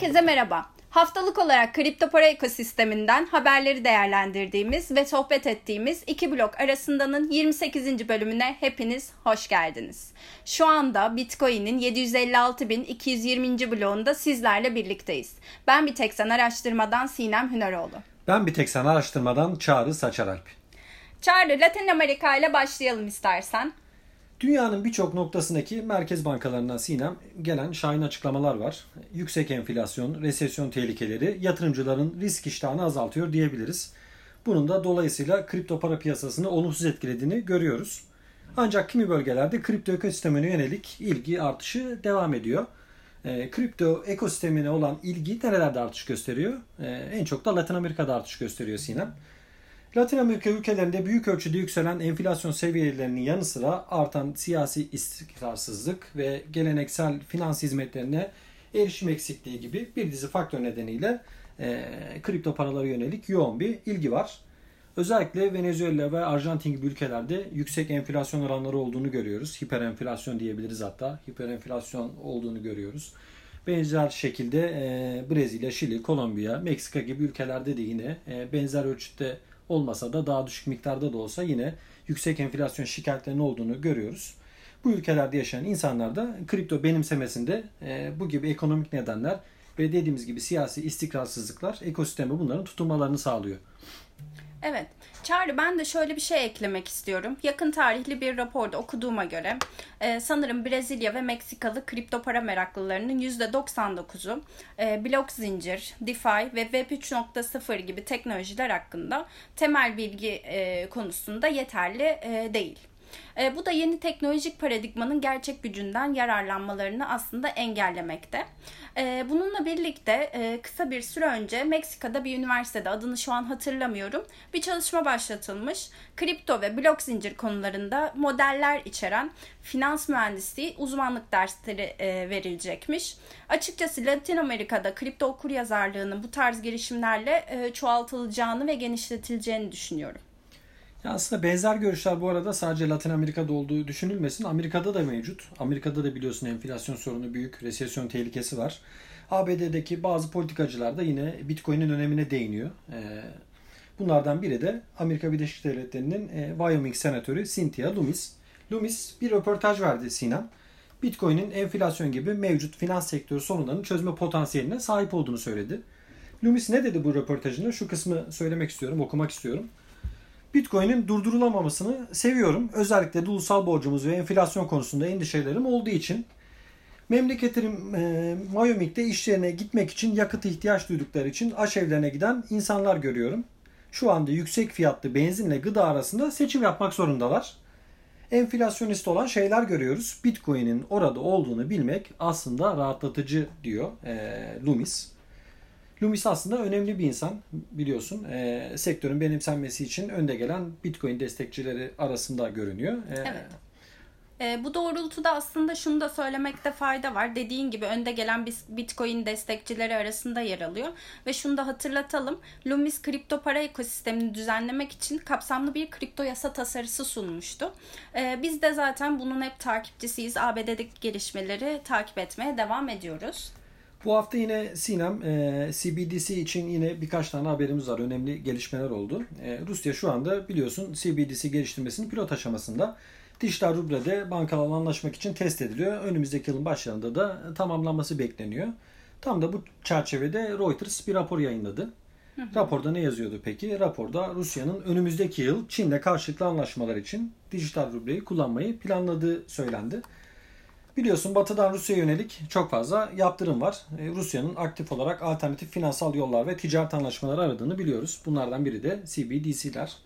Herkese merhaba. Haftalık olarak kripto para ekosisteminden haberleri değerlendirdiğimiz ve sohbet ettiğimiz iki blok arasındanın 28. bölümüne hepiniz hoş geldiniz. Şu anda Bitcoin'in 756.220. bloğunda sizlerle birlikteyiz. Ben bir tek sen araştırmadan Sinem Hüneroğlu. Ben bir tek sen araştırmadan Çağrı Saçaralp. Çağrı Latin Amerika ile başlayalım istersen. Dünyanın birçok noktasındaki merkez bankalarından Sinem gelen şahin açıklamalar var. Yüksek enflasyon, resesyon tehlikeleri yatırımcıların risk iştahını azaltıyor diyebiliriz. Bunun da dolayısıyla kripto para piyasasını olumsuz etkilediğini görüyoruz. Ancak kimi bölgelerde kripto ekosistemine yönelik ilgi artışı devam ediyor. E, kripto ekosistemine olan ilgi nerelerde artış gösteriyor? E, en çok da Latin Amerika'da artış gösteriyor Sinem. Latin Amerika ülkelerinde büyük ölçüde yükselen enflasyon seviyelerinin yanı sıra artan siyasi istikrarsızlık ve geleneksel finans hizmetlerine erişim eksikliği gibi bir dizi faktör nedeniyle e, kripto paralara yönelik yoğun bir ilgi var. Özellikle Venezuela ve Arjantin gibi ülkelerde yüksek enflasyon oranları olduğunu görüyoruz. Hiperenflasyon diyebiliriz hatta. Hiperenflasyon olduğunu görüyoruz. Benzer şekilde e, Brezilya, Şili, Kolombiya, Meksika gibi ülkelerde de yine e, benzer ölçüde olmasa da daha düşük miktarda da olsa yine yüksek enflasyon şikayetlerinin olduğunu görüyoruz. Bu ülkelerde yaşayan insanlar da kripto benimsemesinde e, bu gibi ekonomik nedenler ve dediğimiz gibi siyasi istikrarsızlıklar ekosistemi bunların tutunmalarını sağlıyor. Evet. Çağrı ben de şöyle bir şey eklemek istiyorum. Yakın tarihli bir raporda okuduğuma göre e, sanırım Brezilya ve Meksikalı kripto para meraklılarının %99'u e, blok zincir, DeFi ve Web 3.0 gibi teknolojiler hakkında temel bilgi e, konusunda yeterli e, değil. E, bu da yeni teknolojik paradigmanın gerçek gücünden yararlanmalarını aslında engellemekte. E, bununla birlikte e, kısa bir süre önce Meksika'da bir üniversitede adını şu an hatırlamıyorum bir çalışma başlatılmış. Kripto ve blok zincir konularında modeller içeren finans mühendisliği uzmanlık dersleri e, verilecekmiş. Açıkçası Latin Amerika'da kripto okur yazarlığının bu tarz girişimlerle e, çoğaltılacağını ve genişletileceğini düşünüyorum. Ya aslında benzer görüşler bu arada sadece Latin Amerika'da olduğu düşünülmesin. Amerika'da da mevcut. Amerika'da da biliyorsun enflasyon sorunu büyük, resesyon tehlikesi var. ABD'deki bazı politikacılar da yine Bitcoin'in önemine değiniyor. Ee, bunlardan biri de Amerika Birleşik Devletleri'nin e, Wyoming senatörü Cynthia Loomis. Loomis bir röportaj verdi Sinem. Bitcoin'in enflasyon gibi mevcut finans sektörü sorunlarını çözme potansiyeline sahip olduğunu söyledi. Loomis ne dedi bu röportajında? Şu kısmı söylemek istiyorum, okumak istiyorum. Bitcoin'in durdurulamamasını seviyorum. Özellikle de ulusal borcumuz ve enflasyon konusunda endişelerim olduğu için memleketim e, Wyoming'de işlerine gitmek için yakıt ihtiyaç duydukları için aşevlerine giden insanlar görüyorum. Şu anda yüksek fiyatlı benzinle gıda arasında seçim yapmak zorundalar. Enflasyonist olan şeyler görüyoruz. Bitcoin'in orada olduğunu bilmek aslında rahatlatıcı diyor e, Loomis. Loomis aslında önemli bir insan biliyorsun. E, sektörün benimsenmesi için önde gelen Bitcoin destekçileri arasında görünüyor. E, evet. E, bu doğrultuda aslında şunu da söylemekte fayda var. Dediğin gibi önde gelen Bitcoin destekçileri arasında yer alıyor. Ve şunu da hatırlatalım. Loomis kripto para ekosistemini düzenlemek için kapsamlı bir kripto yasa tasarısı sunmuştu. E, biz de zaten bunun hep takipçisiyiz. ABD'deki gelişmeleri takip etmeye devam ediyoruz. Bu hafta yine Sinem e, CBDC için yine birkaç tane haberimiz var. Önemli gelişmeler oldu. E, Rusya şu anda biliyorsun CBDC geliştirmesinin pilot aşamasında. Dijital rublede bankalarla anlaşmak için test ediliyor. Önümüzdeki yılın başlarında da tamamlanması bekleniyor. Tam da bu çerçevede Reuters bir rapor yayınladı. Hı hı. Raporda ne yazıyordu peki? Raporda Rusya'nın önümüzdeki yıl Çin'le karşılıklı anlaşmalar için dijital rubleyi kullanmayı planladığı söylendi. Biliyorsun batıdan Rusya'ya yönelik çok fazla yaptırım var. E, Rusya'nın aktif olarak alternatif finansal yollar ve ticaret anlaşmaları aradığını biliyoruz. Bunlardan biri de CBDC'ler.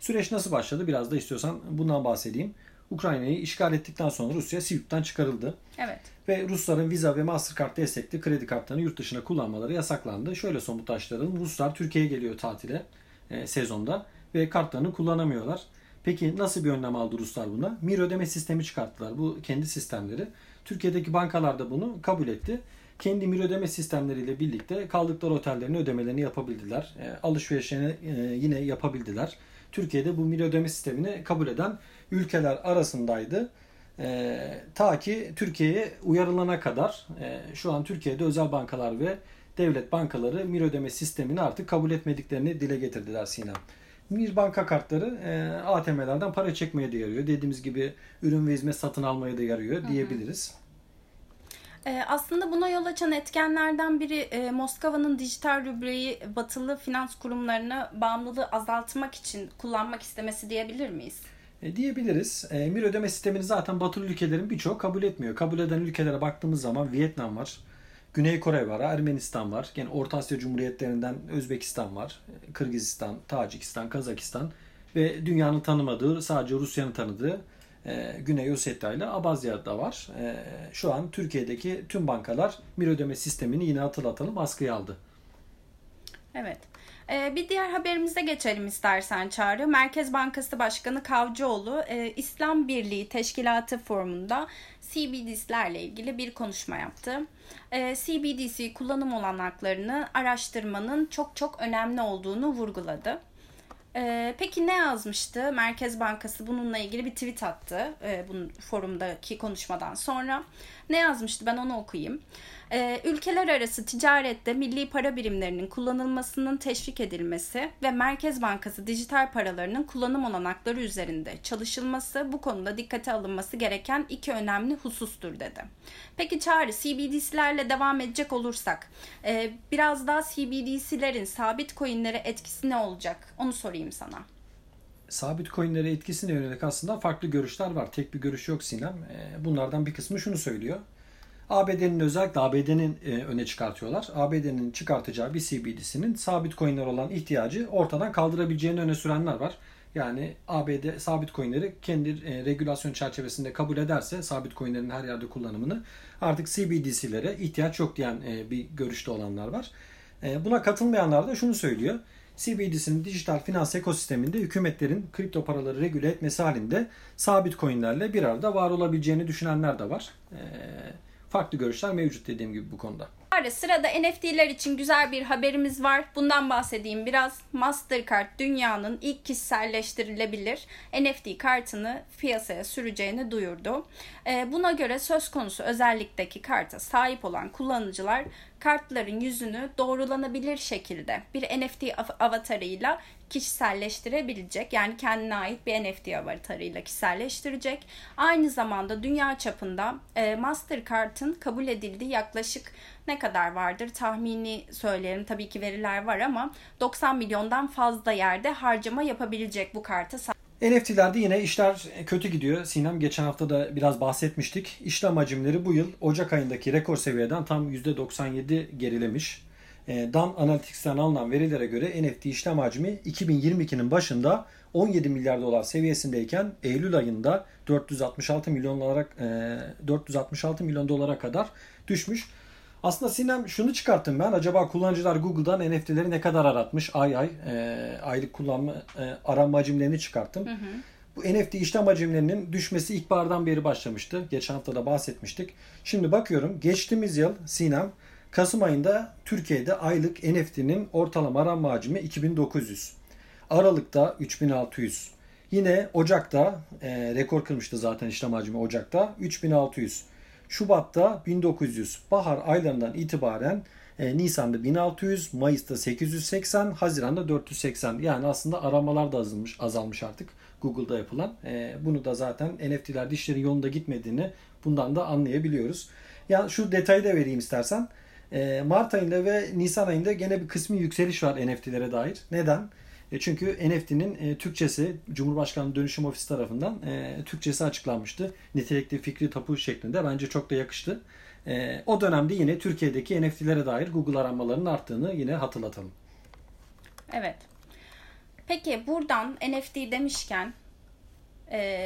Süreç nasıl başladı? Biraz da istiyorsan bundan bahsedeyim. Ukrayna'yı işgal ettikten sonra Rusya SWIFT'ten çıkarıldı. Evet. Ve Rusların Visa ve Mastercard destekli kredi kartlarını yurt dışına kullanmaları yasaklandı. Şöyle somutlaştıralım. Ruslar Türkiye'ye geliyor tatile e, sezonda ve kartlarını kullanamıyorlar. Peki nasıl bir önlem aldı Ruslar buna? Mir ödeme sistemi çıkarttılar. Bu kendi sistemleri. Türkiye'deki bankalar da bunu kabul etti. Kendi mir ödeme sistemleriyle birlikte kaldıkları otellerin ödemelerini yapabildiler. E, alışverişlerini e, yine yapabildiler. Türkiye'de bu mir ödeme sistemini kabul eden ülkeler arasındaydı. E, ta ki Türkiye'ye uyarılana kadar e, şu an Türkiye'de özel bankalar ve devlet bankaları mir ödeme sistemini artık kabul etmediklerini dile getirdiler Sinem. Mir banka kartları e, ATM'lerden para çekmeye de yarıyor. Dediğimiz gibi ürün ve hizmet satın almaya da yarıyor diyebiliriz. E, aslında buna yol açan etkenlerden biri e, Moskova'nın dijital rubleyi batılı finans kurumlarına bağımlılığı azaltmak için kullanmak istemesi diyebilir miyiz? E, diyebiliriz. E, Mir ödeme sistemini zaten batılı ülkelerin birçoğu kabul etmiyor. Kabul eden ülkelere baktığımız zaman Vietnam var, Güney Kore var, Ermenistan var, yani Orta Asya Cumhuriyetlerinden Özbekistan var, Kırgızistan, Tacikistan, Kazakistan ve dünyanın tanımadığı, sadece Rusya'nın tanıdığı e, Güney Ossetya ile Abazya'da var. E, şu an Türkiye'deki tüm bankalar Mir ödeme sistemini yine hatırlatalım askıya aldı. Evet. Ee, bir diğer haberimize geçelim istersen Çağrı. Merkez Bankası Başkanı Kavcıoğlu e, İslam Birliği Teşkilatı forumunda CBDC'lerle ilgili bir konuşma yaptı. E, CBDC kullanım olanaklarını araştırmanın çok çok önemli olduğunu vurguladı. E, peki ne yazmıştı? Merkez Bankası bununla ilgili bir tweet attı e, bunun forumdaki konuşmadan sonra. Ne yazmıştı? Ben onu okuyayım. E, ülkeler arası ticarette milli para birimlerinin kullanılmasının teşvik edilmesi ve Merkez Bankası dijital paralarının kullanım olanakları üzerinde çalışılması bu konuda dikkate alınması gereken iki önemli husustur dedi. Peki Çağrı CBDC'lerle devam edecek olursak e, biraz daha CBDC'lerin sabit coinlere etkisi ne olacak onu sorayım sana sabit coinlere etkisine yönelik aslında farklı görüşler var. Tek bir görüş yok Sinem. Bunlardan bir kısmı şunu söylüyor. ABD'nin özellikle ABD'nin e, öne çıkartıyorlar. ABD'nin çıkartacağı bir CBDC'nin sabit coinler olan ihtiyacı ortadan kaldırabileceğini öne sürenler var. Yani ABD sabit coinleri kendi e, regülasyon çerçevesinde kabul ederse sabit coinlerin her yerde kullanımını artık CBDC'lere ihtiyaç yok diyen e, bir görüşte olanlar var. E, buna katılmayanlar da şunu söylüyor. CBDC'nin dijital finans ekosisteminde hükümetlerin kripto paraları regüle etmesi halinde sabit coinlerle bir arada var olabileceğini düşünenler de var. Eee farklı görüşler mevcut dediğim gibi bu konuda. Sırada NFT'ler için güzel bir haberimiz var. Bundan bahsedeyim biraz. Mastercard dünyanın ilk kişiselleştirilebilir NFT kartını piyasaya süreceğini duyurdu. Ee, buna göre söz konusu özellikteki karta sahip olan kullanıcılar kartların yüzünü doğrulanabilir şekilde bir NFT avatarıyla kişiselleştirebilecek. Yani kendine ait bir NFT avatarıyla kişiselleştirecek. Aynı zamanda dünya çapında e, Mastercard'ın kabul edildiği yaklaşık ne kadar vardır tahmini söyleyelim. Tabii ki veriler var ama 90 milyondan fazla yerde harcama yapabilecek bu karta NFT'lerde yine işler kötü gidiyor. Sinem geçen hafta da biraz bahsetmiştik. İşlem hacimleri bu yıl Ocak ayındaki rekor seviyeden tam %97 gerilemiş. E, Dan Analytics'ten alınan verilere göre NFT işlem hacmi 2022'nin başında 17 milyar dolar seviyesindeyken Eylül ayında 466 milyon olarak 466 milyon dolara kadar düşmüş. Aslında Sinem şunu çıkarttım ben. Acaba kullanıcılar Google'dan NFT'leri ne kadar aratmış? Ay ay e, aylık kullanma e, arama hacimlerini çıkarttım. Hı hı. Bu NFT işlem hacimlerinin düşmesi ilkbahardan beri başlamıştı. Geçen hafta da bahsetmiştik. Şimdi bakıyorum geçtiğimiz yıl Sinem Kasım ayında Türkiye'de aylık NFT'nin ortalama aranma hacmi 2900. Aralık'ta 3600. Yine Ocak'ta e, rekor kırmıştı zaten işlem hacmi Ocak'ta 3600. Şubat'ta 1900. Bahar aylarından itibaren e, Nisan'da 1600, Mayıs'ta 880, Haziran'da 480. Yani aslında aramalar da azalmış, azalmış artık Google'da yapılan. E, bunu da zaten NFT'lerde işlerin yolunda gitmediğini bundan da anlayabiliyoruz. Yani şu detayı da vereyim istersen. E, Mart ayında ve Nisan ayında gene bir kısmi yükseliş var NFT'lere dair. Neden? E, çünkü NFT'nin e, Türkçesi Cumhurbaşkanlığı Dönüşüm Ofisi tarafından e, Türkçesi açıklanmıştı. Nitelikli fikri tapu şeklinde. Bence çok da yakıştı. O dönemde yine Türkiye'deki NFT'lere dair Google aranmalarının arttığını yine hatırlatalım. Evet. Peki buradan NFT demişken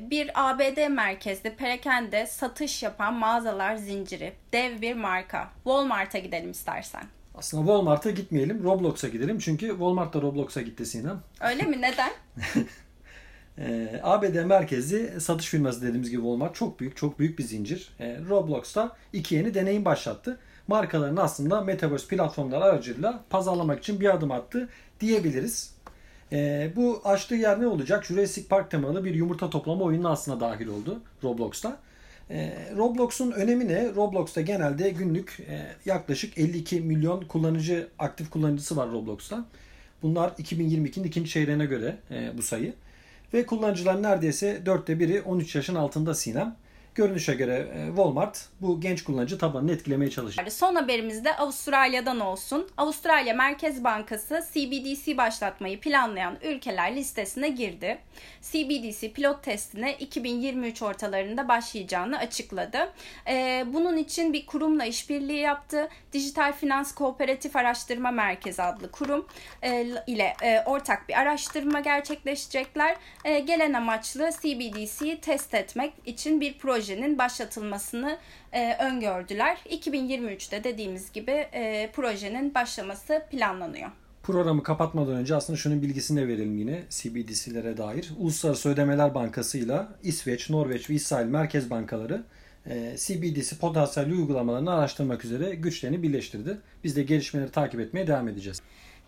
bir ABD merkezli perakende satış yapan mağazalar zinciri, dev bir marka. Walmart'a gidelim istersen. Aslında Walmart'a gitmeyelim. Roblox'a gidelim. Çünkü Walmart da Roblox'a gitti Sinem. Öyle mi? Neden? e, ABD merkezli satış firması dediğimiz gibi Walmart çok büyük, çok büyük bir zincir. E, Roblox'ta iki yeni deneyim başlattı. Markaların aslında Metaverse platformlar aracılığıyla pazarlamak için bir adım attı diyebiliriz. E, bu açtığı yer ne olacak? Jurassic Park temalı bir yumurta toplama oyununa aslında dahil oldu Roblox'ta. E, Roblox'un önemi ne? Roblox'ta genelde günlük e, yaklaşık 52 milyon kullanıcı, aktif kullanıcısı var Roblox'ta. Bunlar 2022'nin ikinci çeyreğine göre e, bu sayı. Ve kullanıcıların neredeyse dörtte biri 13 yaşın altında Sinem. Görünüşe göre e, Walmart bu genç kullanıcı tabanını etkilemeye çalışacak. Son haberimiz de Avustralya'dan olsun. Avustralya Merkez Bankası CBDC başlatmayı planlayan ülkeler listesine girdi. CBDC pilot testine 2023 ortalarında başlayacağını açıkladı. E, bunun için bir kurumla işbirliği yaptı. Dijital Finans Kooperatif Araştırma Merkezi adlı kurum e, ile ortak bir araştırma gerçekleştirecekler. Gelen amaçlı CBDC'yi test etmek için bir proje projenin başlatılmasını e, öngördüler. 2023'te dediğimiz gibi e, projenin başlaması planlanıyor. Programı kapatmadan önce aslında şunun bilgisini de verelim yine CBDC'lere dair. Uluslararası Ödemeler Bankası ile İsveç, Norveç ve İsrail merkez bankaları e, CBDC potansiyel uygulamalarını araştırmak üzere güçlerini birleştirdi. Biz de gelişmeleri takip etmeye devam edeceğiz.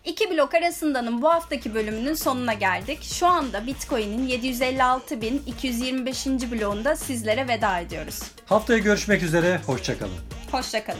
İki blok arasındanın bu haftaki bölümünün sonuna geldik. Şu anda Bitcoin'in 756.225. bloğunda sizlere veda ediyoruz. Haftaya görüşmek üzere, hoşçakalın. Hoşçakalın.